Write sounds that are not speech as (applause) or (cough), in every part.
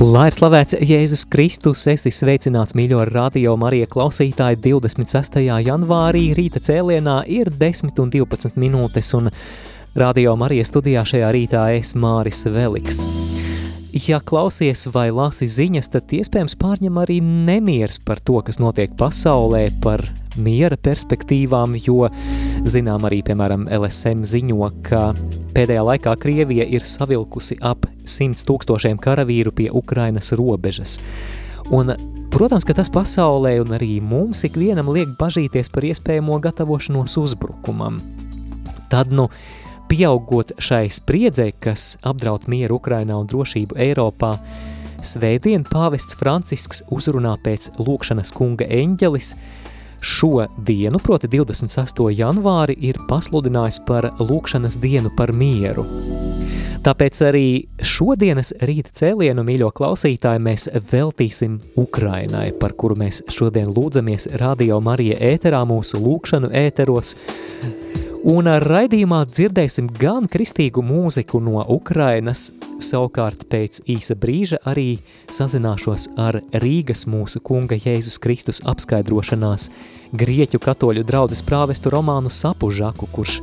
Lai ir slavēts Jēzus Kristus, esi sveicināts mīļo radio Marija klausītāji 26. janvārī rīta cēlienā ir 10 un 12 minūtes un radio Marija studijā šajā rītā es Māris Veliks. Ja klausies vai lasi ziņas, tad iespējams pārņem arī nemieris par to, kas notiek pasaulē, par miera perspektīvām, jo zinām arī, piemēram, LSM ziņo, ka pēdējā laikā Krievija ir savilkusi ap 100 tūkstošiem karavīru pie Ukrainas robežas. Un, protams, ka tas pasaulē un arī mums ikvienam liek bažīties par iespējamo gatavošanos uzbrukumam. Tad, nu, pieaugot šai spriedzei, kas apdraud mieru Ukrainā un drošību Eiropā, Svētdien pāvests Francisks uzrunā pēc lūkšanas kunga eņģelis – šo dienu, proti 28. janvāri, ir pasludinājis par lūkšanas dienu par mieru. Tāpēc arī šodienas rīta cēlienu, mīļo klausītāji, mēs veltīsim Ukrainai, par kuru mēs šodien lūdzamies Radio Marija ēterā, mūsu lūkšanu ēteros, Un raidījumā dzirdēsim gan kristīgu mūziku no Ukrainas, savukārt pēc īsa brīža arī sazināšos ar Rīgas mūsu kunga Jēzus Kristus apskaidrošanās Grieķu katoļu draudzes prāvestu Romānu Sapužaku, kurš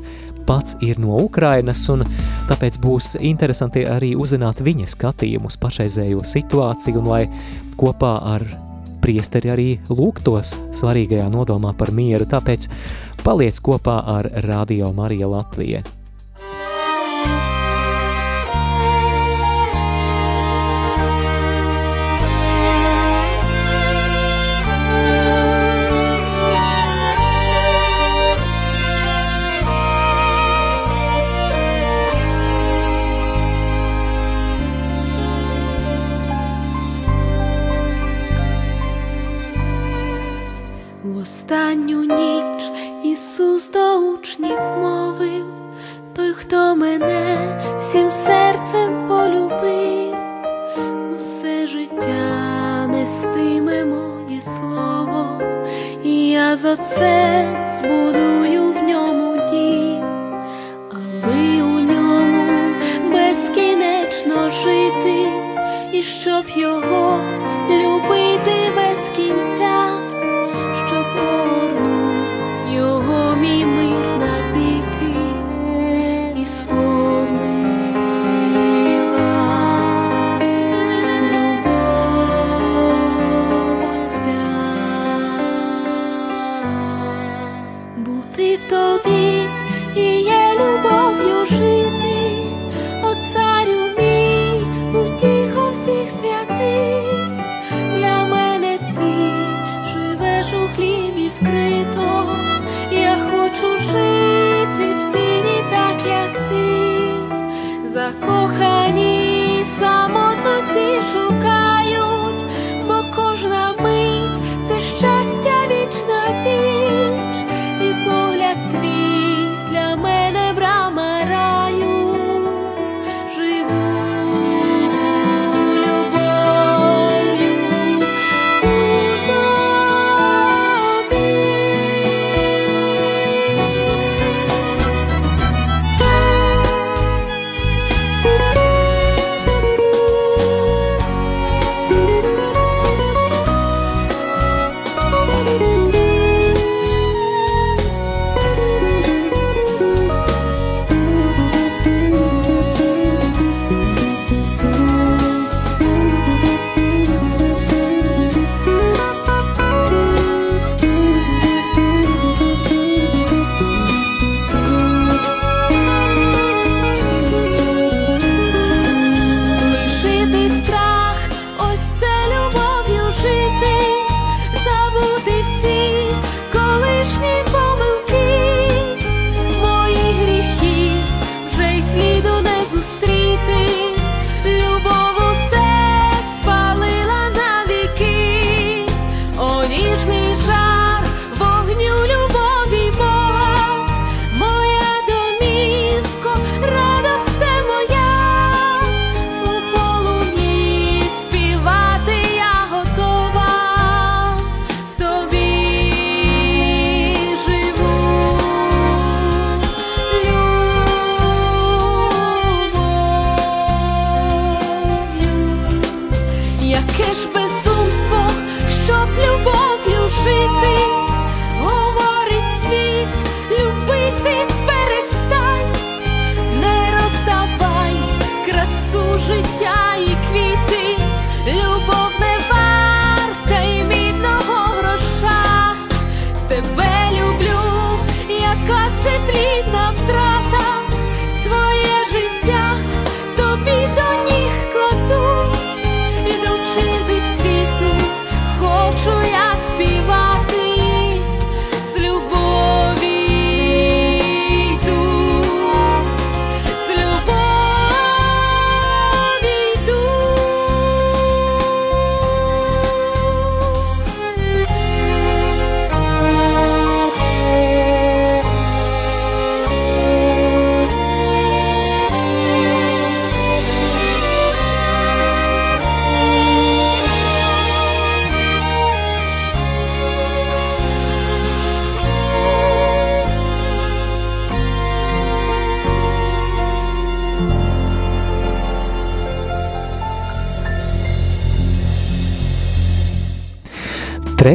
pats ir no Ukrainas, un tāpēc būs interesanti arī uzzināt viņa skatījumus pašreizējo situāciju, un lai kopā ar priesteri arī lūgtos svarīgajā nodomā par mieru, tāpēc Paliec kopā ar Radio Marija Latvija.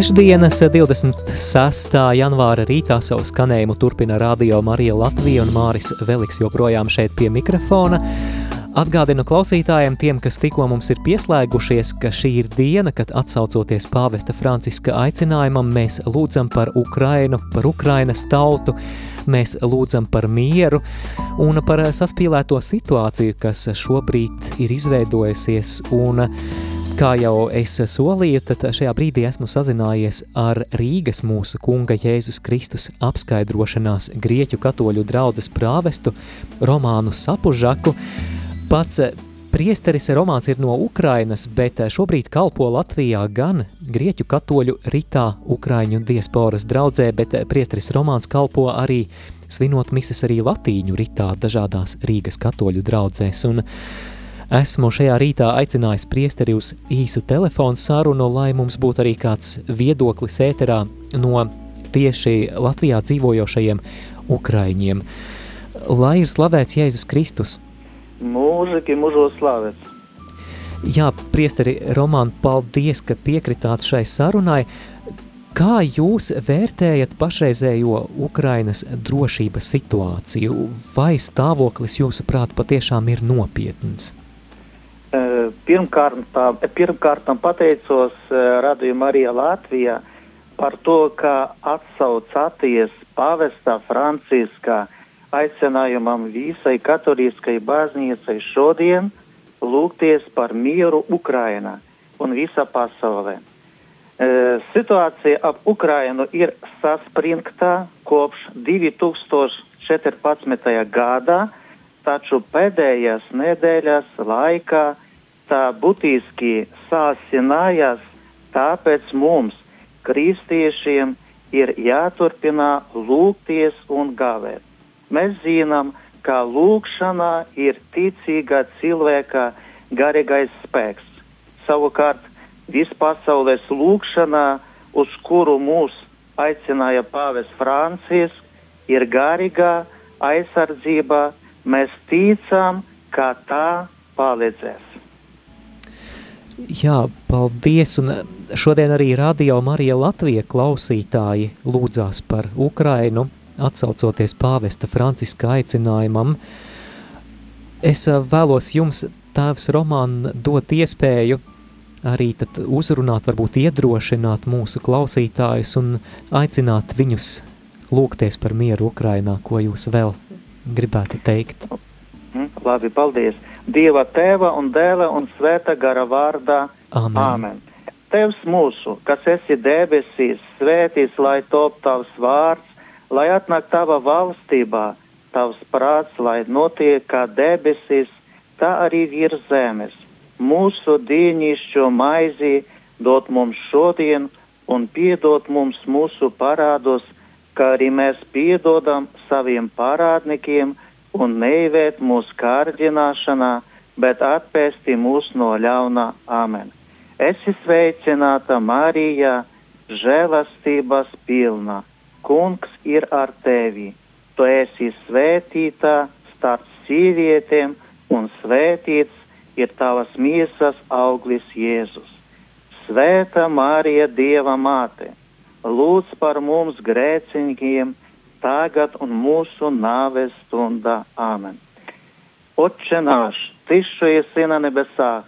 Trešdienas, 26. janvāra rītā savu skanējumu turpina Radio Marija Latvija un Māris Veliks joprojām šeit pie mikrofona. Atgādinu klausītājiem, tiem, kas tikko mums ir pieslēgušies, ka šī ir diena, kad atsaucoties pāvesta Franciska aicinājumam, mēs lūdzam par Ukrainu, par Ukrainas tautu, mēs lūdzam par mieru un par saspīlēto situāciju, kas šobrīd ir izveidojusies. Un Kā jau es solīju, tad šajā brīdī esmu sazinājies ar Rīgas mūsu kunga Jēzus Kristus apskaidrošanās Grieķu katoļu draudzes prāvestu Romānu Sapužaku. Pats priesteris Romāns ir no Ukrainas, bet šobrīd kalpo Latvijā gan Grieķu katoļu ritā Ukraiņu diasporas draudzē, bet priesteris Romāns kalpo arī svinot mises arī latīņu ritā dažādās Rīgas katoļu draudzēs. Un Esmu šajā rītā aicinājis priesteri uz īsu telefonu sarunu, lai mums būtu arī kāds viedoklis ēterā no tieši Latvijā dzīvojošajiem ukraiņiem. Lai ir slavēts Jēzus Kristus. Mūžīgi mūžos slavēts. Jā, priesteri Roman, paldies, ka piekritāt šai sarunai. Kā jūs vērtējat pašreizējo Ukrainas drošības situāciju? Vai stāvoklis jūsuprāt patiešām ir nopietns? Pirmkārt, pirmkārt pateicos radījuma arī Latvijā par to, ka atsaucaties pavestā Franciska aicinājumam visai katoliskai baznīcai šodien lūgties par mieru Ukrainā un visā pasaulē. Situācija ap Ukrainu ir saspringta kopš 2014. gadā, taču pēdējās nedēļas laikā tā būtiski sāsinājās, tāpēc mums, kristiešiem, ir jāturpina lūgties un gavēt. Mēs zinām, ka lūkšana ir ticīga cilvēka garīgais spēks. Savukārt, vispasaules lūkšana, uz kuru mūs aicināja pāvis Francis, ir garīga aizsardzība. Mēs ticam, ka tā palīdzēs. Jā, paldies. Un šodien arī Radio Marija Latvija klausītāji lūdzās par Ukrainu, atsaucoties pāvesta Franciska aicinājumam. Es vēlos jums, tēvs Roman, dot iespēju arī uzrunāt, varbūt iedrošināt mūsu klausītājus un aicināt viņus lūgties par mieru Ukrainā, ko jūs vēl gribētu teikt. Mm, labi, paldies. Dieva tēva un dēla un svēta gara vārdā. Amen. Amen. Tevs mūsu, kas esi debesīs, svētīs, lai top tavs vārds, lai atnāk tava valstībā, tavs prāts, lai notiek kā debesīs, tā arī virs zemes. Mūsu dīņišķo maizi dot mums šodien un piedot mums mūsu parādos, kā arī mēs piedodam saviem parādnikiem un neivēt mūsu kārdināšanā, bet atpēsti mūs no ļaunā amen. Esi sveicināta Marija, žēlastības pilna, kungs ir ar tevi, tu esi svētīta starp sīvietēm un svētīts ir tavas miesas auglis Jēzus. Svēta Marija, Dieva māte, lūdz par mums grēciņiem, tagad un mūsu nāves stundā. Amen. Отче наш, Ти, що єси на небесах,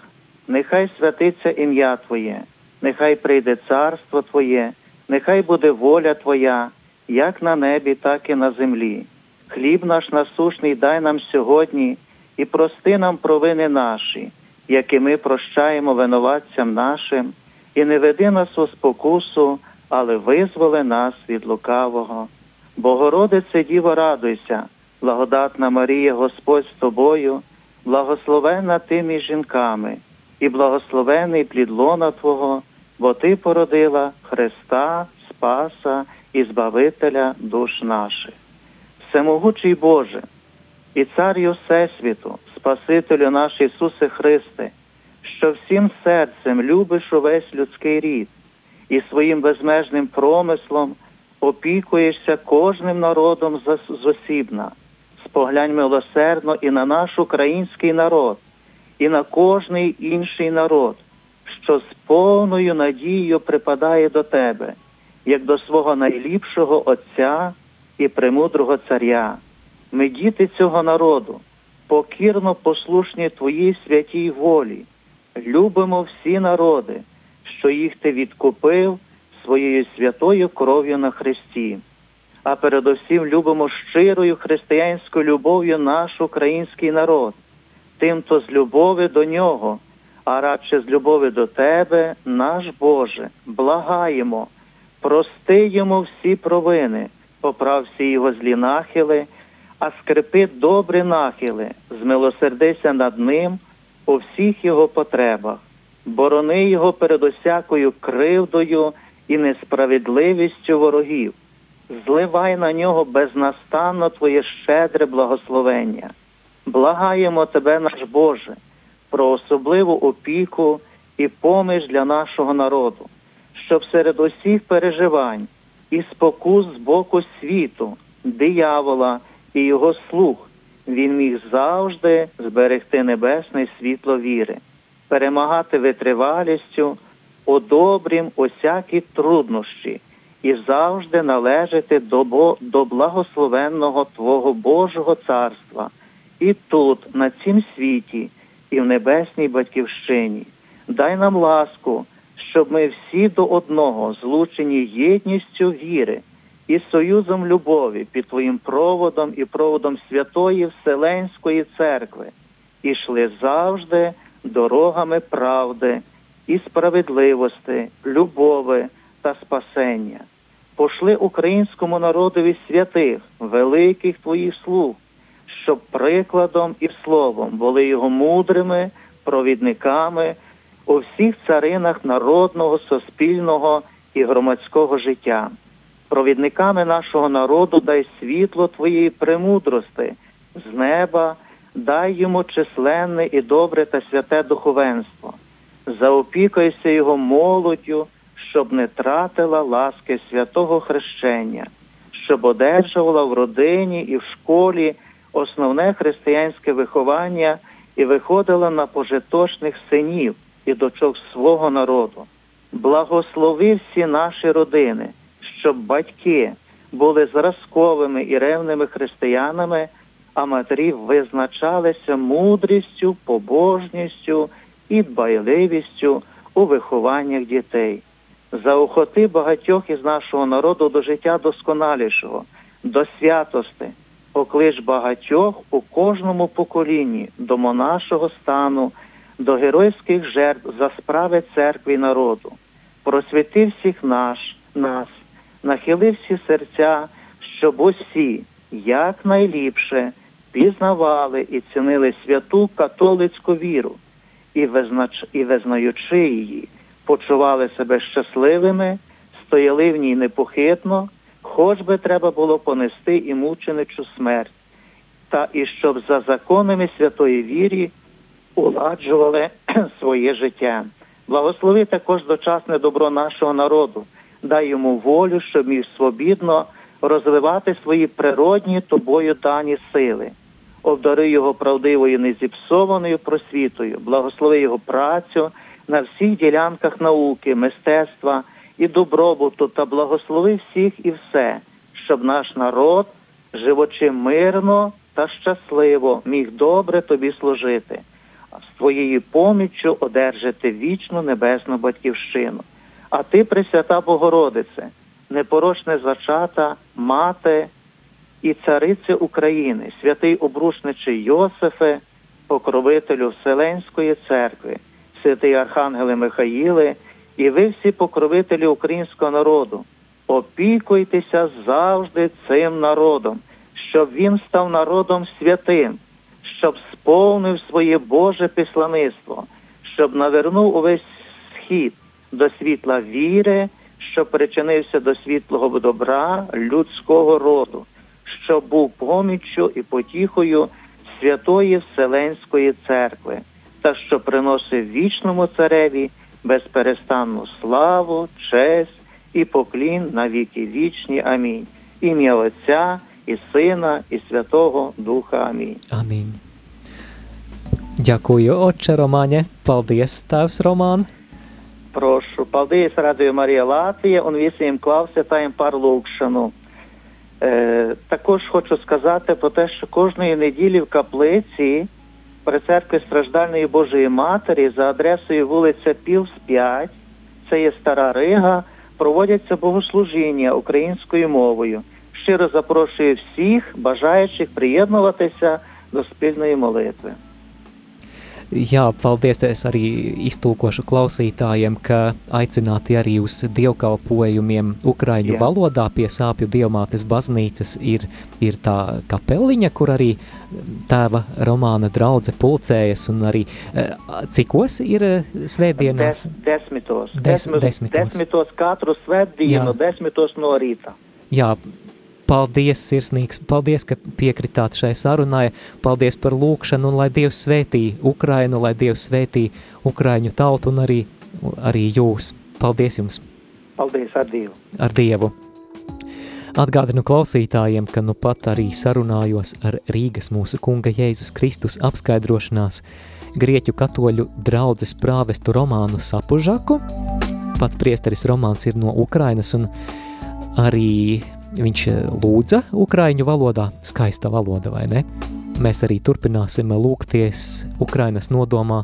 нехай святиться ім'я Твоє, нехай прийде царство Твоє, нехай буде воля Твоя, як на небі, так і на землі. Хліб наш насушний дай нам сьогодні і прости нам провини наші, які ми прощаємо винуватцям нашим, і не веди нас у спокусу, але визволи нас від лукавого. Богородице Діво, радуйся, благодатна Марія, Господь з тобою, благословенна ти між жінками, і благословений плід лона Твого, бо Ти породила Христа, Спаса і Збавителя душ наших. Всемогучий Боже, і Царю Всесвіту, Спасителю наш Ісусе Христе, що всім серцем любиш увесь людський рід і своїм безмежним промислом опікуєшся кожним народом зосібна, споглянь милосердно і на наш український народ, і на кожний інший народ, що з повною надією припадає до Тебе, як до свого найліпшого Отця і премудрого Царя. Ми діти цього народу, покірно послушні Твоїй святій волі, любимо всі народи, що їх ти відкупив своєю святою кров'ю на Христі, а передусім любимо щирою християнською любов'ю наш український народ, тим, то з любові до нього, а радше з любові до Тебе, наш Боже, благаємо, прости йому всі провини, поправ всі його злі нахили, а скрипи добрі нахили, змилосердися над ним у всіх його потребах, борони його перед усякою кривдою і несправедливістю ворогів, зливай на нього безнастанно Твоє щедре благословення. Благаємо Тебе, наш Боже, про особливу опіку і поміж для нашого народу, щоб серед усіх переживань і спокус з боку світу, диявола і його слух, він міг завжди зберегти небесне світло віри, перемагати витривалістю у добрім усякі труднощі і завжди належати до, до благословенного Твого Божого царства і тут, на цім світі, і в небесній батьківщині. Дай нам ласку, щоб ми всі до одного злучені єдністю віри і союзом любові під Твоїм проводом і проводом Святої Вселенської церкви, і йшли завжди дорогами правди і справедливості, любови та спасення. Пошли українському народові святих, великих твоїх слуг, щоб прикладом і словом були його мудрими провідниками у всіх царинах народного, суспільного і громадського життя. Провідниками нашого народу дай світло твоєї премудрости з неба, дай йому численне і добре та святе духовенство заопікайся його молоддю, щоб не тратила ласки святого хрещення, щоб одержувала в родині і в школі основне християнське виховання і виходила на пожиточних синів і дочок свого народу. Благослови всі наші родини, щоб батьки були зразковими і ревними християнами, а матері визначалися мудрістю, побожністю і дбайливістю у вихованнях дітей, заохоти багатьох із нашого народу до життя досконалішого, до святости, поклич багатьох у кожному поколінні до монашого стану, до геройських жертв за справи церкви народу, просвіти всіх наш, нас, нахили всі серця, щоб усі якнайліпше пізнавали і цінили святу католицьку віру і, визнач... і визнаючи її, почували себе щасливими, стояли в ній непохитно, хоч би треба було понести і мученичу смерть, та і щоб за законами святої вірі уладжували (clears throat) своє життя. Благослови також дочасне добро нашого народу, дай йому волю, щоб міг свобідно розвивати свої природні тобою дані сили обдари його правдивою незіпсованою просвітою, благослови його працю на всіх ділянках науки, мистецтва і добробуту, та благослови всіх і все, щоб наш народ, живучи мирно та щасливо, міг добре тобі служити. з твоєю поміччю одержати вічну небесну батьківщину. А ти, Пресвята Богородице, непорочне зачата, мати і царице України, святий обрушничий Йосифе, покровителю Вселенської церкви, святий Архангеле Михаїле, і ви всі покровителі українського народу, опікуйтеся завжди цим народом, щоб він став народом святим, щоб сповнив своє Боже післаництво, щоб навернув увесь схід до світла віри, щоб причинився до світлого добра людського роду, щоб був поміччю і потіхою святої Вселенської церкви, та що приносив вічному цареві безперестанну славу, честь і поклін на віки вічні. Амінь. Ім'я Отця і Сина, і Святого Духа. Амінь. Амīn. Ďakuju, oče Romāņe. Paldies, tēvs Romān. Прошу, paldies, Radio Марія Латвія, un visiem klausītājiem par lūgšanu. Е, також хочу сказати про те, що кожної неділі в каплиці при церкві страждальної Божої Матері за адресою вулиця Півс 5, це є Стара Рига, проводяться богослужіння українською мовою. Щиро запрошую всіх бажаючих приєднуватися до спільної молитви. Jā, paldies es arī iztulkošu klausītājiem, ka aicināti arī uz dievkalpojumiem Ukraiņu Jā. valodā pie sāpju dievmātes baznīcas ir, ir tā kapeliņa, kur arī tēva Romāna draudze pulcējas un arī eh, cikos ir eh, svētdienās. Des, desmitos. Des- desmitos. desmitos katru svētdienu, Jā. desmitos no rīta. Jā, paldies sirsnīgs, paldies, ka piekritāt šai sarunai, paldies par lūkšanu un lai Dievs svētī Ukrainu, lai Dievs svētī Ukraiņu tautu un arī, arī jūs. Paldies jums Paldies ar Dievu! ar Dievu! Atgādinu klausītājiem, ka nu pat arī sarunājos ar Rīgas mūsu kunga Jēzus Kristus apskaidrošanās Grieķu katoļu draudzes prāvestu Romānu Sapužaku. Pats priesteris Romāns ir no Ukrainas un arī viņš eh, lūdza ukraiņu valodā, skaista valoda, vai ne? Mēs arī turpināsim lūgties Ukrainas nodomā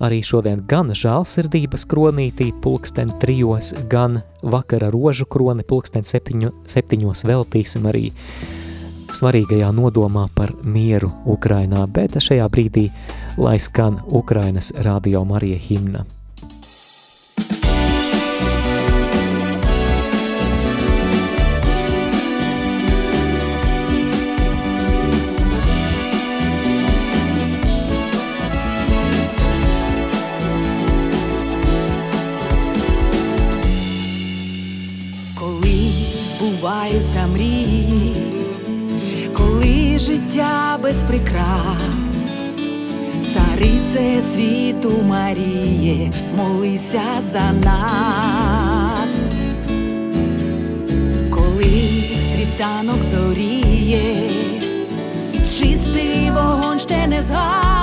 arī šodien gan žālsirdības kronītī pulksten trijos, gan vakara rožu kroni pulksten septiņu, septiņos veltīsim arī svarīgajā nodomā par mieru Ukrainā, bet šajā brīdī lai skan Ukrainas radio Marija himna. Світу Маріє, молися за нас, коли світанок зоріє, і чистий вогонь ще не згас,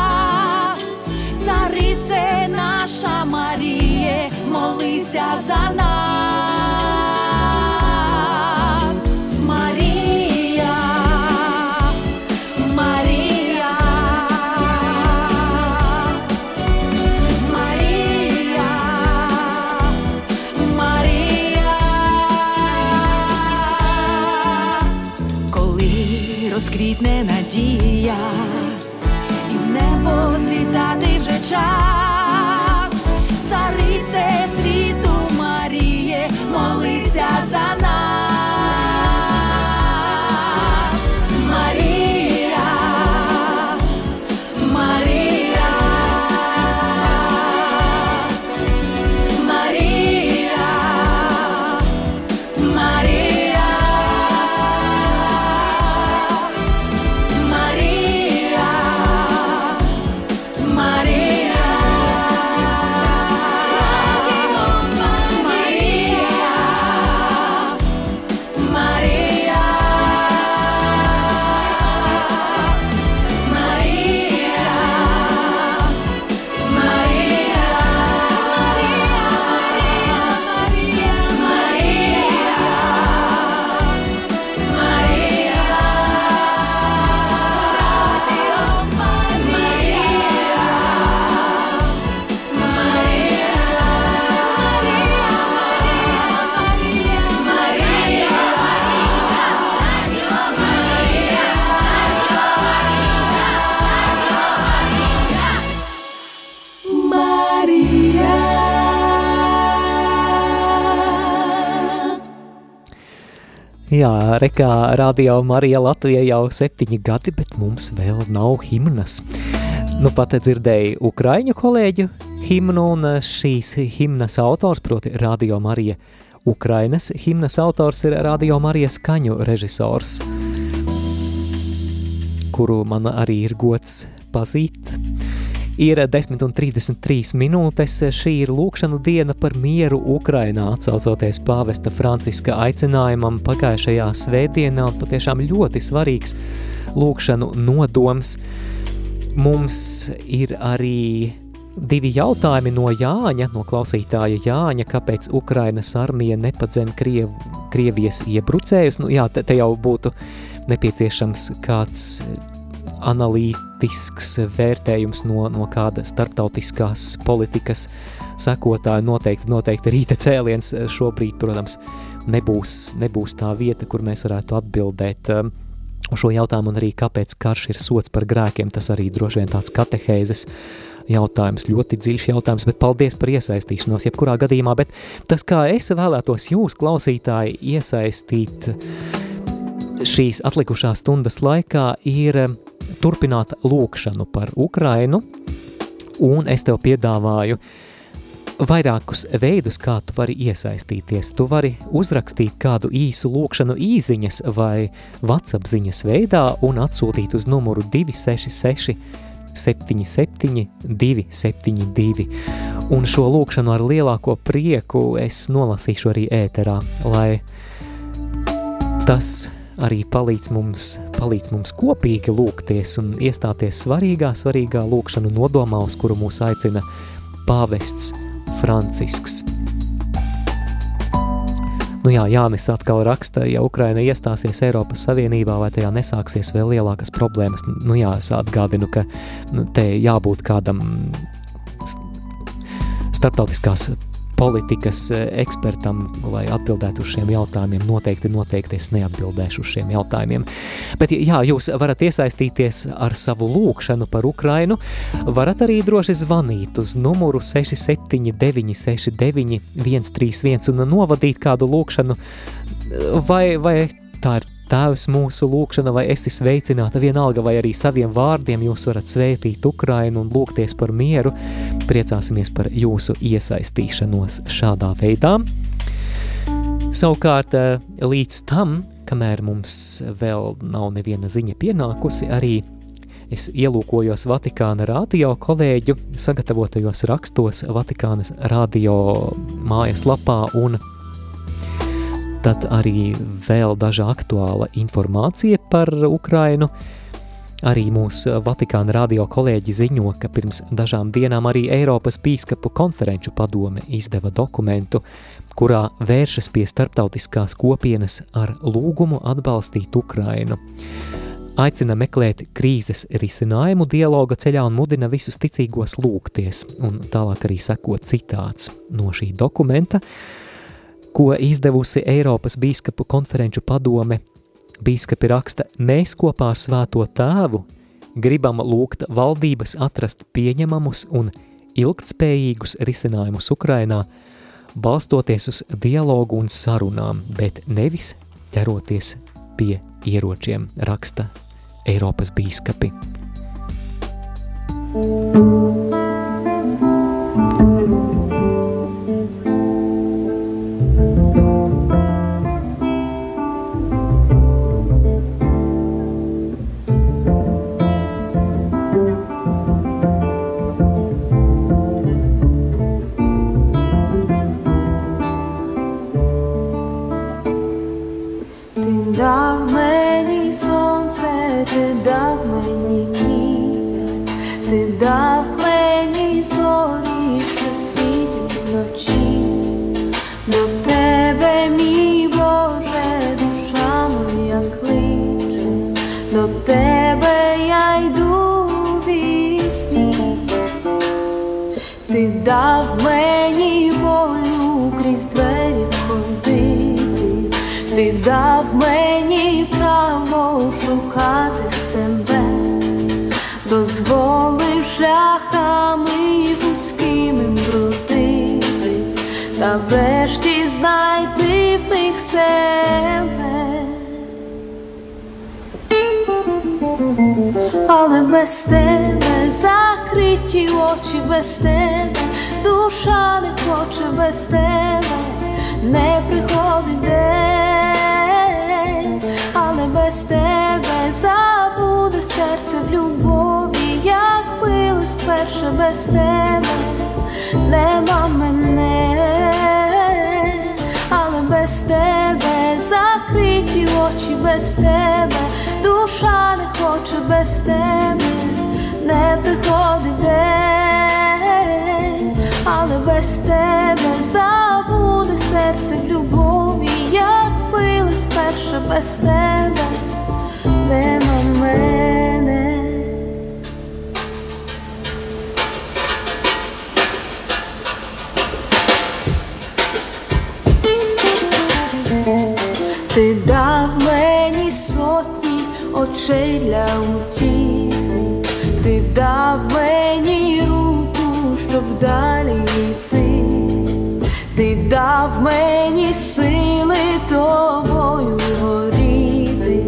Jā, rekā Radio Marija Latvija jau septiņi gadi, bet mums vēl nav himnas. Nu pat dzirdēju Ukraiņu kolēģu himnu un šīs himnas autors, proti Radio Marija Ukrainas himnas autors ir Radio Marijas skaņu režisors, kuru man arī ir gods pazīt. Ir 10 un 33 minūtes. Šī ir lūkšanu diena par mieru Ukrainā, atsaucoties pāvesta Franciska aicinājumam pagājušajā svētdienā, patiešām ļoti svarīgs lūkšanu nodoms. Mums ir arī divi jautājumi no Jāņa, no klausītāja Jāņa, kāpēc Ukrainas armija nepadzen Kriev, Krievijas iebrucējus. Nu, jā, te, te jau būtu nepieciešams kāds analītisks vērtējums no, no kāda starptautiskās politikas sekotāja. Noteikti, noteikti rīta cēliens šobrīd, protams, nebūs, nebūs tā vieta, kur mēs varētu atbildēt um, uz šo jautājumu, un arī kāpēc karš ir sots par grēkiem. Tas arī droši vien tāds katehēzes jautājums, ļoti dziļš jautājums, bet paldies par iesaistīšanos jebkurā gadījumā, bet tas, kā es vēlētos jūs, klausītāji, iesaistīt šīs atlikušās stundas laikā, ir turpināt lūkšanu par Ukrainu, un es tev piedāvāju vairākus veidus, kā tu vari iesaistīties. Tu vari uzrakstīt kādu īsu lūkšanu īziņas vai WhatsApp ziņas veidā un atsūtīt uz numuru 266 77 272. Un šo lūkšanu ar lielāko prieku es nolasīšu arī ēterā, lai tas arī palīdz mums, palīdz mums kopīgi lūgties un iestāties svarīgā, svarīgā lūkšanu nodomā, uz kuru mūs aicina pāvests Francisks. Nu jā, Jānis atkal raksta, ja Ukraina iestāsies Eiropas Savienībā, vai tajā nesāksies vēl lielākas problēmas. Nu jā, es atgādinu, ka nu, te jābūt kādam starptautiskās politikas eh, ekspertam, lai atbildētu uz šiem jautājumiem. Noteikti, noteikti es neatbildēšu uz šiem jautājumiem. Bet, jā, jūs varat iesaistīties ar savu lūkšanu par Ukrainu. Varat arī droši zvanīt uz numuru 679 69 131 un novadīt kādu lūkšanu, vai, vai tā ir Tēvs mūsu lūkšana, vai esi sveicināta vienalga, vai arī saviem vārdiem jūs varat svētīt Ukrainu un lūgties par mieru. Priecāsimies par jūsu iesaistīšanos šādā veidā. Savukārt eh, līdz tam, kamēr mums vēl nav neviena ziņa pienākusi, arī es ielūkojos Vatikāna radio kolēģu sagatavotajos rakstos Vatikānas radio mājaslapā un tad arī vēl daža aktuāla informācija par Ukrainu. Arī mūsu Vatikāna radio kolēģi ziņo, ka pirms dažām dienām arī Eiropas pīskapu konferenču padome izdeva dokumentu, kurā vēršas pie starptautiskās kopienas ar lūgumu atbalstīt Ukrainu. Aicina meklēt krīzes risinājumu dialoga ceļā un mudina visus ticīgos lūgties, un tālāk arī seko citāts no šī dokumenta – ko izdevusi Eiropas bīskapu konferenču padome. Bīskapi raksta, mēs kopā ar svēto tēvu gribam lūgt valdības atrast pieņemamus un ilgtspējīgus risinājumus Ukrainā, balstoties uz dialogu un sarunām, bet nevis ķeroties pie ieročiem, raksta Eiropas bīskapi. Thank you. тебе, мій Боже, душа моя кличе, до тебе я йду в пісні, ти дав мені волю крізь двері ходити, ти дав мені право шукати себе, дозволив шляхами в. Та врешті знайти в них себе. Але без тебе закриті очі без тебе, душа не хоче без тебе, не приходить день, але без тебе забуде серце в любові, як билось вперше без тебе, нема мене, без тебе закриті очі без тебе, душа не хоче без тебе, не приходить день, але без тебе забуде серце в любові, як билось вперше без тебе, нема мене. Ти дав мені сотні очей для утіхи, ти дав мені руку, щоб далі йти, ти дав мені сили тобою горіти,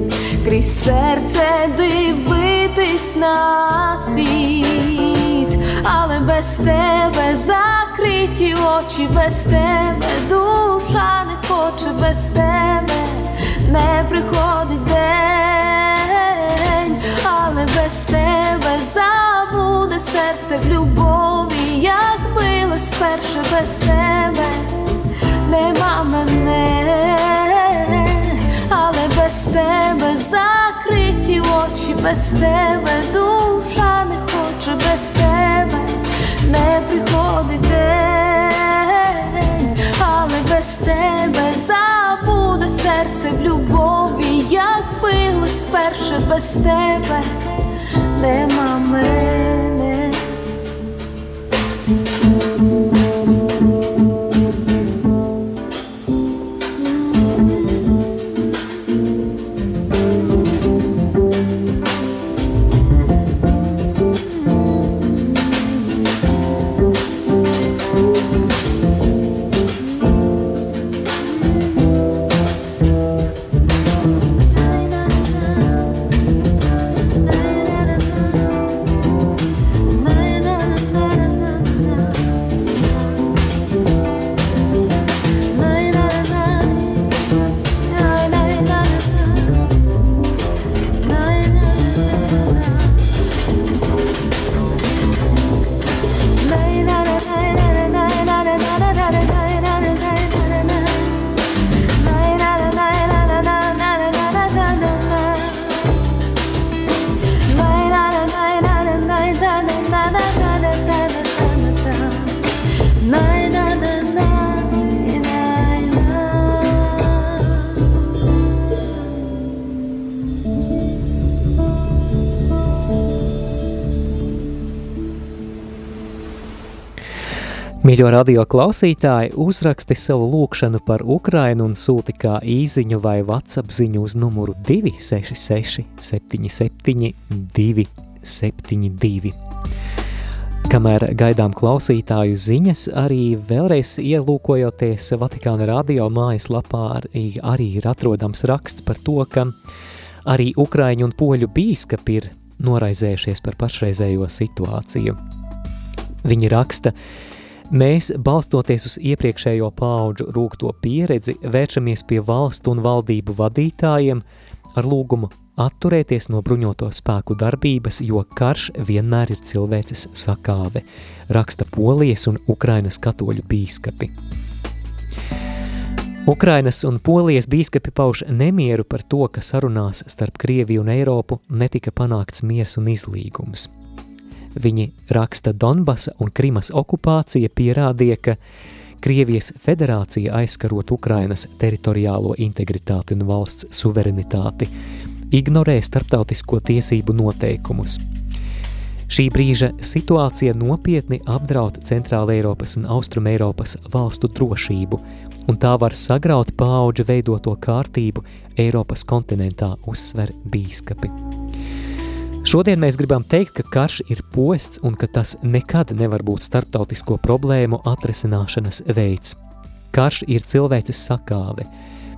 крізь серце дивитись на світ, але без тебе закриті очі, без тебе душа не хоче без тебе, не приходить день, але без тебе забуде серце в любові, як билось вперше без тебе, нема мене, але без тебе закриті очі, без тебе душа не хоче без тебе, не приходить день, але без тебе забуде серце в любові, як билось сперше без тебе, нема мене. Mīļo radio klausītāji, uzraksti savu lūkšanu par Ukrainu un sūti kā īziņu vai WhatsApp ziņu uz numuru 266 77 272. Kamēr gaidām klausītāju ziņas, arī vēlreiz ielūkojoties Vatikāna radio mājaslapā, arī, arī ir atrodams raksts par to, ka arī Ukraiņu un poļu bīskapi ir noraizējušies par pašreizējo situāciju. Viņi raksta, Mēs, balstoties uz iepriekšējo pauģu rūkto pieredzi, vēršamies pie valstu un valdību vadītājiem ar lūgumu atturēties no bruņoto spēku darbības, jo karš vienmēr ir cilvēces sakāve, raksta Polijas un Ukrainas katoļu bīskapi. Ukrainas un Polijas bīskapi pauž nemieru par to, ka sarunās starp Krieviju un Eiropu netika panākts miers un izlīgums. Viņi raksta Donbasa un Krimas okupācija pierādīja, ka Krievijas federācija aizskarot Ukrainas teritoriālo integritāti un valsts suverenitāti, ignorē starptautisko tiesību noteikumus. Šī brīža situācija nopietni apdraud Centrāla Eiropas un Austrum Eiropas valstu drošību, un tā var sagraut paauģu veidoto kārtību Eiropas kontinentā, uzsver bīskapi. Šodien mēs gribam teikt, ka karš ir posts un ka tas nekad nevar būt starptautisko problēmu atrisināšanas veids. Karš ir cilvēces sakāve.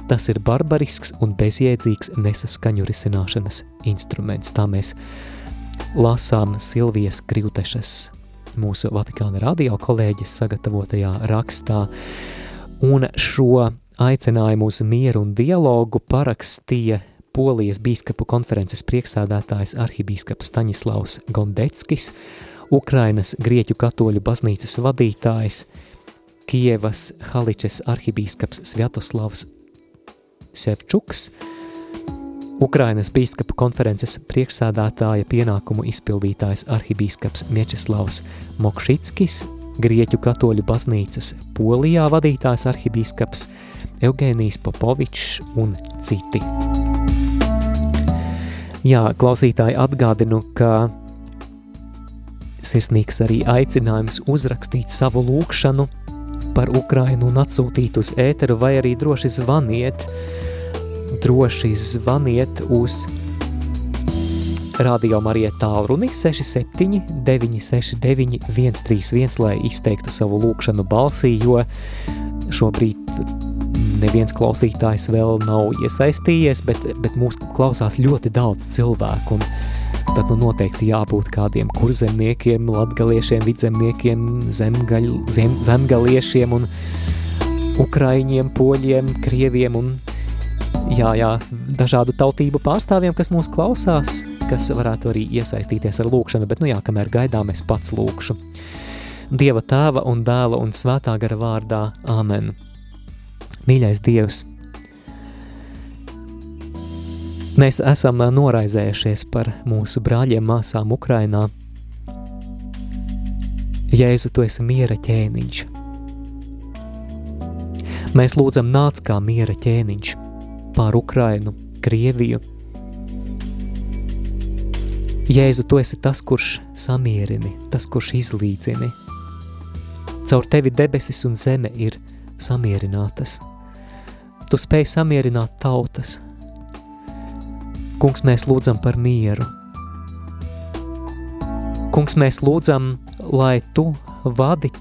Tas ir barbarisks un bezjēdzīgs nesaskaņu risināšanas instruments. Tā mēs lasām Silvijas Krivtešas, mūsu Vatikāna radio kolēģis sagatavotajā rakstā. Un šo aicinājumu uz mieru un dialogu parakstīja Polijas bīskapu konferences priekšsādātājs arhibīskaps Staņislavs Gondeckis, Ukrainas Grieķu katoļu baznīcas vadītājs, Kievas Haličes arhibīskaps Sviatoslavs Sevčuks, Ukrainas bīskapu konferences priekšsādātāja pienākumu izpildītājs arhibīskaps Miečeslavs Mokšickis, Grieķu katoļu baznīcas Polijā vadītājs arhibīskaps Eugēnijs Popovičs un citi. Jā, klausītāji atgādinu, ka sirsnīgs arī aicinājums uzrakstīt savu lūkšanu par Ukrainu un atsūtīt uz ēteru, vai arī droši zvaniet, droši zvaniet uz Radio Marija tālruni 67 969 131, lai izteiktu savu lūkšanu balsī, jo šobrīd neviens klausītājs vēl nav iesaistījies, bet, bet mūs klausās ļoti daudz cilvēku, un tad nu noteikti jābūt kādiem kurzemniekiem, latgaliešiem, vidzemniekiem, zemgaļ, zem, zemgaliešiem un ukraiņiem, poļiem, krieviem un jā, jā, dažādu tautību pārstāvjiem, kas mūs klausās, kas varētu arī iesaistīties ar lūkšanu, bet nu jā, kamēr gaidām, es pats lūkšu. Dieva tēva un dēla un svētā gara vārdā. Āmen. Mīļais Dievs, mēs esam noraizējušies par mūsu brāļiem, māsām Ukrainā. Jēzu, tu esi miera ķēniņš. Mēs lūdzam nāc kā miera ķēniņš pār Ukrainu, Krieviju. Jēzu, tu esi tas, kurš samierini, tas, kurš izlīdzini. Caur tevi debesis un zeme ir samierinātas. Tu spēj samierināt tautas. Kungs, mēs lūdzam par mieru. Kungs, mēs lūdzam, lai tu vadi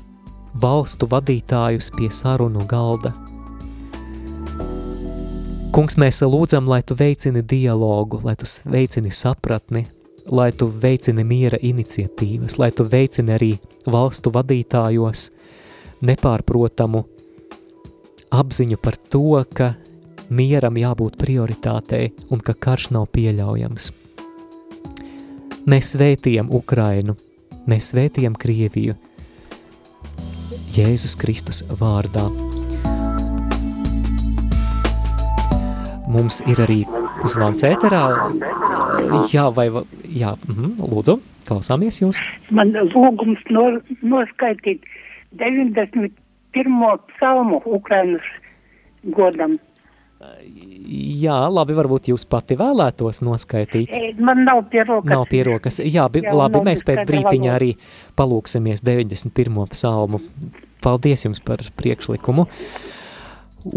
valstu vadītājus pie sarunu galda. Kungs, mēs lūdzam, lai tu veicini dialogu, lai tu veicini sapratni, lai tu veicini miera iniciatīvas, lai tu veicini arī valstu vadītājos nepārprotamu apziņu par to, ka mieram jābūt prioritātei un ka karš nav pieļaujams. Mēs svētījam Ukrainu, mēs svētījam Krieviju Jēzus Kristus vārdā. Mums ir arī zvans ēterā. Jā, vai, jā, mhm, lūdzu, klausāmies jūs. Man lūgums no, noskaitīt 90 pirmo psalmu Ukrainas godam. Jā, labi, varbūt jūs pati vēlētos noskaitīt. Man nav pierokas. Nav pierokas. Jā, bi, Jā labi, mēs pēc brītiņa arī palūksimies 91. psalmu. Paldies jums par priekšlikumu.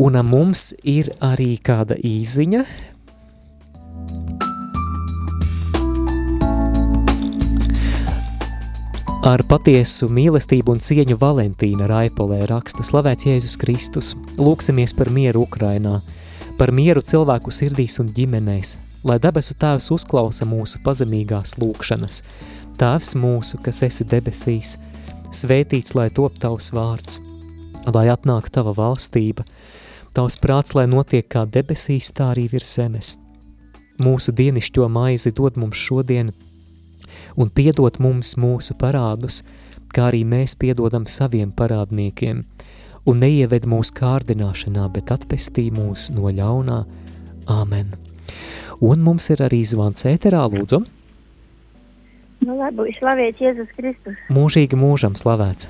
Un mums ir arī kāda īziņa. Ar patiesu mīlestību un cieņu Valentīna Raipolē raksta slavēts Jēzus Kristus. Lūksimies par mieru Ukrainā, par mieru cilvēku sirdīs un ģimenēs, lai debesu tēvs uzklausa mūsu pazemīgās lūkšanas. Tēvs mūsu, kas esi debesīs, svētīts, lai top tavs vārds, lai atnāk tava valstība, tavs prāts, lai notiek kā debesīs, tā arī virs zemes. Mūsu dienišķo maizi dod mums šodien, un piedot mums mūsu parādus, kā arī mēs piedodam saviem parādniekiem, un neieved mūsu kārdināšanā, bet atpestī mūs no ļaunā. Āmen. Un mums ir arī zvans ēterā, lūdzu. Nu, labi, slavēts Jēzus Kristus. Mūžīgi mūžam slavēts.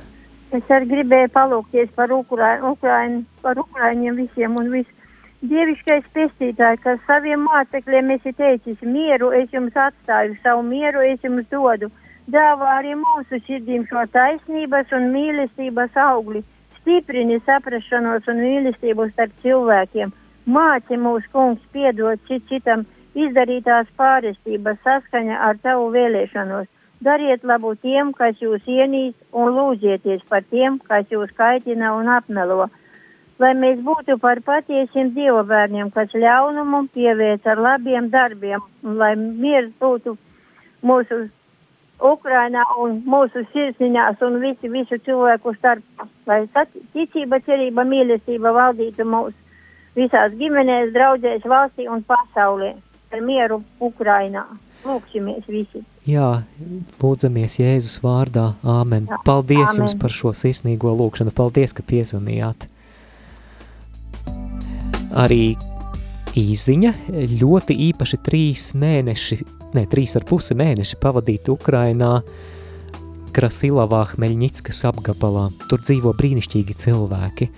Es arī gribēju palūkties par Ukrainu, Ukrainu par Ukraiņiem visiem un visu Dieviškais pestītāji, kas saviem mācekļiem esi teicis, mieru es jums atstāju, savu mieru es jums dodu. Dāvā arī mūsu sirdīm šo taisnības un mīlestības augli, stiprini saprašanos un mīlestību starp cilvēkiem. Māci mūs, kungs, piedot cit citam izdarītās pārestības saskaņa ar tavu vēlēšanos. Dariet labu tiem, kas jūs ienīst, un lūdzieties par tiem, kas jūs kaitina un apmelo lai mēs būtu par patiesiem Dieva bērniem, kas ļaunumu pievērš ar labiem darbiem, un lai miers būtu mūsu Ukrainā un mūsu sirsniņās un visi, visu cilvēku starpā. Lai ticība, cerība, mīlestība valdītu mūsu visās ģimenēs, draudzēs, valstī un pasaulē. Ar mieru Ukrainā. Lūksimies visi. Jā, lūdzamies Jēzus vārdā. Āmen. Jā, Paldies āmen. jums par šo sirsnīgo lūkšanu. Paldies, ka piezvanījāt. Arī īziņa ļoti īpaši trīs mēneši, ne, trīs ar pusi mēneši pavadīt Ukrainā, Krasilavā, Hmeļņickas apgabalā. Tur dzīvo brīnišķīgi cilvēki.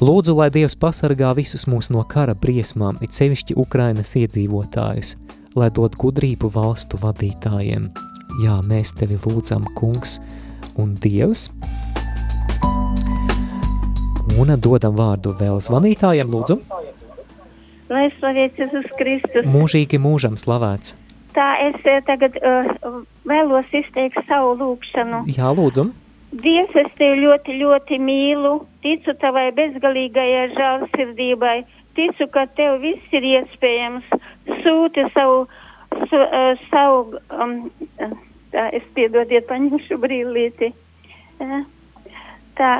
Lūdzu, lai Dievs pasargā visus mūs no kara briesmām, it sevišķi Ukrainas iedzīvotājus – lai dod gudrību valstu vadītājiem. Jā, mēs tevi lūdzam, kungs un dievs. Un dodam vārdu vēl zvanītājiem, lūdzu. Lai slavēts Jēzus Kristus. Mūžīgi mūžam slavēts. Tā es eh, tagad uh, vēlos izteikt savu lūgšanu. Jā, lūdzu. Dievs, es tevi ļoti, ļoti mīlu, ticu tavai bezgalīgajai žēlsirdībai, ticu, ka tev viss ir iespējams, sūti savu, su, uh, savu um, tā, es piedodiet, paņemšu brīlīti. Uh, tā,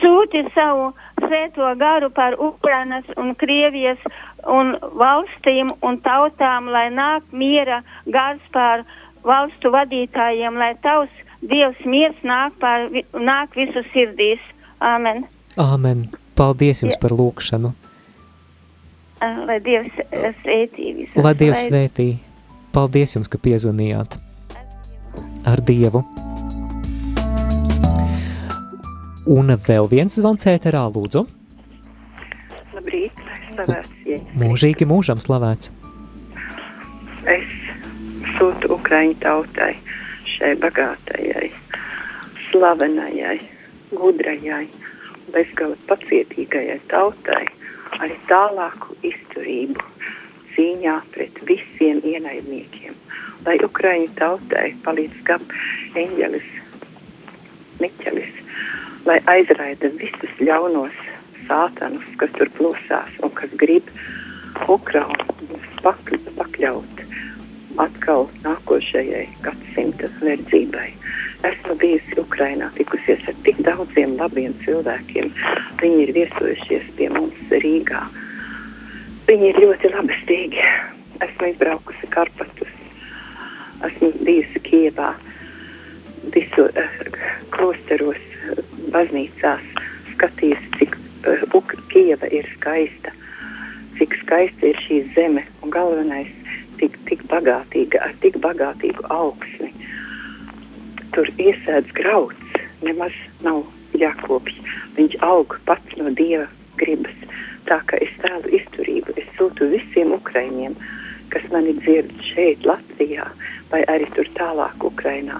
sūti savu svēto garu par Ukrainas un Krievijas un valstīm un tautām, lai nāk miera gars pār valstu vadītājiem, lai tavs Dievs miers nāk, pār, nāk visu sirdīs. Āmen. Āmen. Paldies jums par lūkšanu. Lai Dievs svētī visu. Lai Dievs svētī. Paldies jums, ka piezvanījāt. Ar Dievu. Un vēl viens zvans ēterā, lūdzu. Labrīt, slavēts. Mūžīgi mūžam slavēts. Es sūtu Ukraiņu tautai, šai bagātajai, slavenajai, gudrajai, bezgala pacietīgajai tautai – arī tālāku izturību cīņā pret visiem ienaidniekiem. Lai Ukraiņu tautai palīdz gan eņģelis, Miķelis, lai aizraida visus ļaunos sātanus, kas tur plosās un kas grib Ukrainu pak pakļaut atkal nākošajai gadsimta verdzībai. Esmu bijusi Ukrainā, tikusies ar tik daudziem labiem cilvēkiem. Viņi ir viesojušies pie mums Rīgā. Viņi ir ļoti labestīgi. Esmu izbraukusi Karpatus, esmu bijusi Kievā, visu uh, klosteros, baznīcās, skatījusi, cik uh, Kieva ir skaista, cik skaista ir šī zeme un galvenais, tik, tik bagātīga, ar tik bagātīgu augsni tur iesēdz grauds, nemaz nav jākopj. Viņš aug pats no dieva gribas. Tā kā es tēlu izturību, es sūtu visiem ukraiņiem, kas mani dzird šeit, Latvijā, vai arī tur tālāk Ukrainā.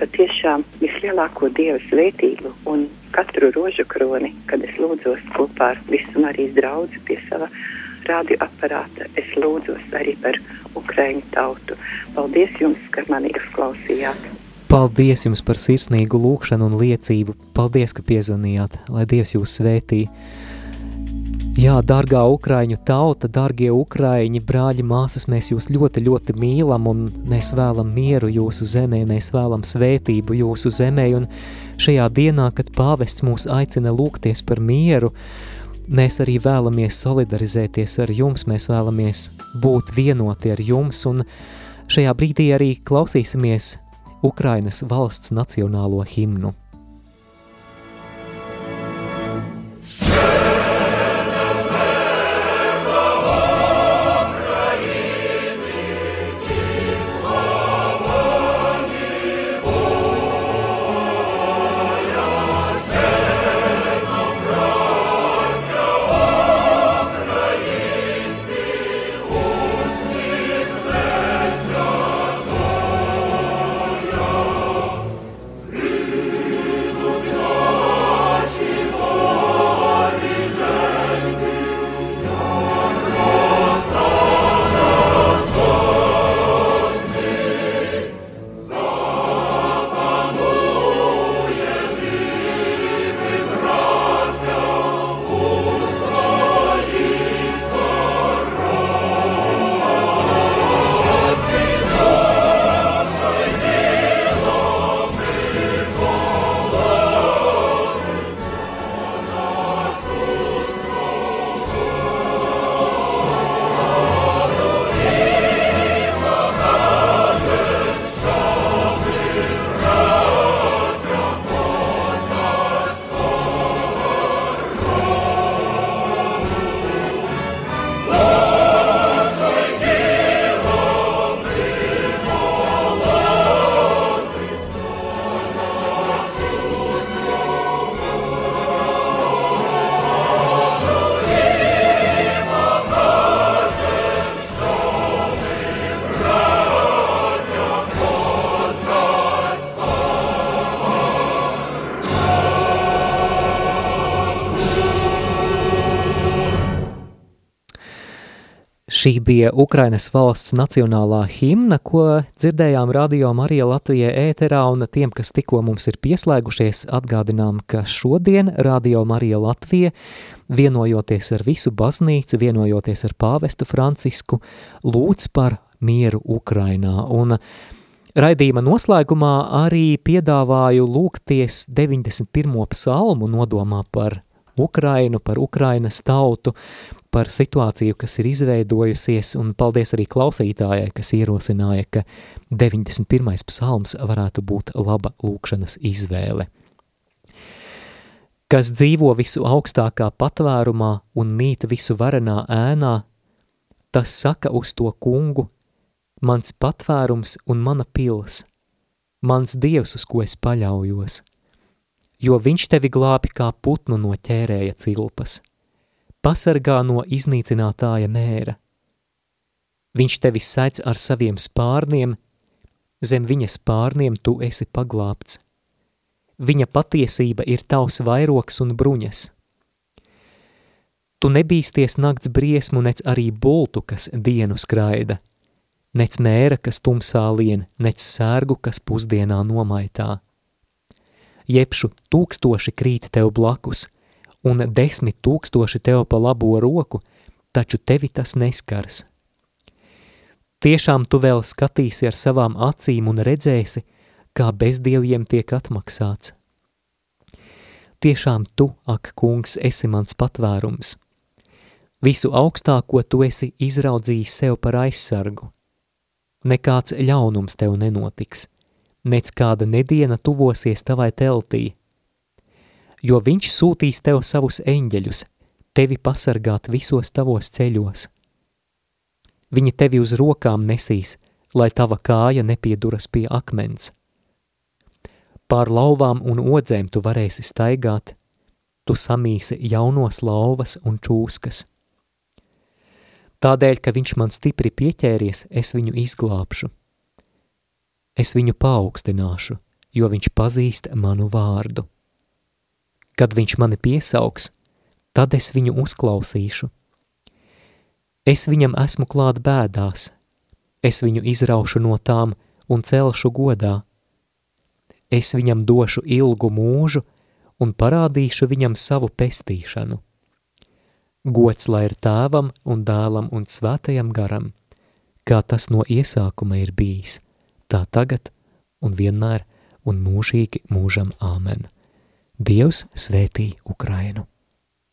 Patiešām vislielāko dieva svētību un katru rožu kroni, kad es lūdzos kopā ar visu Marijas draugu pie sava radioaparāta, es lūdzos arī par Ukraiņu tautu. Paldies jums, ka mani uzklausījāt! Paldies jums par sirsnīgu lūkšanu un liecību. Paldies, ka piezvanījāt, lai Dievs jūs svētī. Jā, dārgā Ukraiņu tauta, dārgie Ukraiņi, brāļi, māsas, mēs jūs ļoti, ļoti mīlam un mēs vēlam mieru jūsu zemē, mēs vēlam svētību jūsu zemē un šajā dienā, kad pāvests mūs aicina lūgties par mieru, mēs arī vēlamies solidarizēties ar jums, mēs vēlamies būt vienoti ar jums un šajā brīdī arī klausīsimies Ukrainas valsts nacionālo himnu. Šī bija Ukrainas valsts nacionālā himna, ko dzirdējām radio Marija Latvijā ēterā, un tiem, kas tikko mums ir pieslēgušies, atgādinām, ka šodien radio Marija Latvija, vienojoties ar visu baznīcu, vienojoties ar pāvestu Francisku, lūdz par mieru Ukrainā, un Raidījuma noslēgumā arī piedāvāju lūgties 91. psalmu nodomā par Ukrainu, par Ukrainas tautu, par situāciju, kas ir izveidojusies, un paldies arī klausītājai, kas ierosināja, ka 91. psalms varētu būt laba lūkšanas izvēle. Kas dzīvo visu augstākā patvērumā un mīt visu varenā ēnā, tas saka uz to kungu, mans patvērums un mana pils, mans dievs, uz ko es paļaujos, jo viņš tevi glābi kā putnu no ķērēja cilpas – pasargā no iznīcinātāja mēra. Viņš tevi sēdz ar saviem spārniem, zem viņa spārniem tu esi paglābts. Viņa patiesība ir tavs vairoks un bruņas. Tu nebīsties nakts briesmu, nec arī bultu, kas dienu skraida, nec mēra, kas tumsā lien, nec sērgu, kas pusdienā nomaitā. Jebšu tūkstoši krīt tev blakus, un desmit tūkstoši tev pa labo roku, taču tevi tas neskars. Tiešām tu vēl skatīsi ar savām acīm un redzēsi, kā bezdieviem tiek atmaksāts. Tiešām tu, ak, kungs, esi mans patvērums. Visu augstāko tu esi izraudzījis sev par aizsargu. Nekāds ļaunums tev nenotiks, nec kāda nediena tuvosies tavai teltī, jo viņš sūtīs tev savus eņģeļus, tevi pasargāt visos tavos ceļos. Viņi tevi uz rokām nesīs, lai tava kāja nepieduras pie akmens. Pār lauvām un odzēm tu varēsi staigāt, tu samīsi jaunos lauvas un čūskas. Tādēļ, ka viņš man stipri pieķēries, es viņu izglābšu. Es viņu paaugstināšu, jo viņš pazīst manu vārdu. Kad viņš mani piesaugs, tad es viņu uzklausīšu. Es viņam esmu klāt bēdās, es viņu izraušu no tām un celšu godā. Es viņam došu ilgu mūžu un parādīšu viņam savu pestīšanu. Gods lai ir tēvam un dēlam un svētajam garam, kā tas no iesākuma ir bijis, tā tagad un vienmēr un mūžīgi mūžam āmen. Dievs svētī Ukrainu!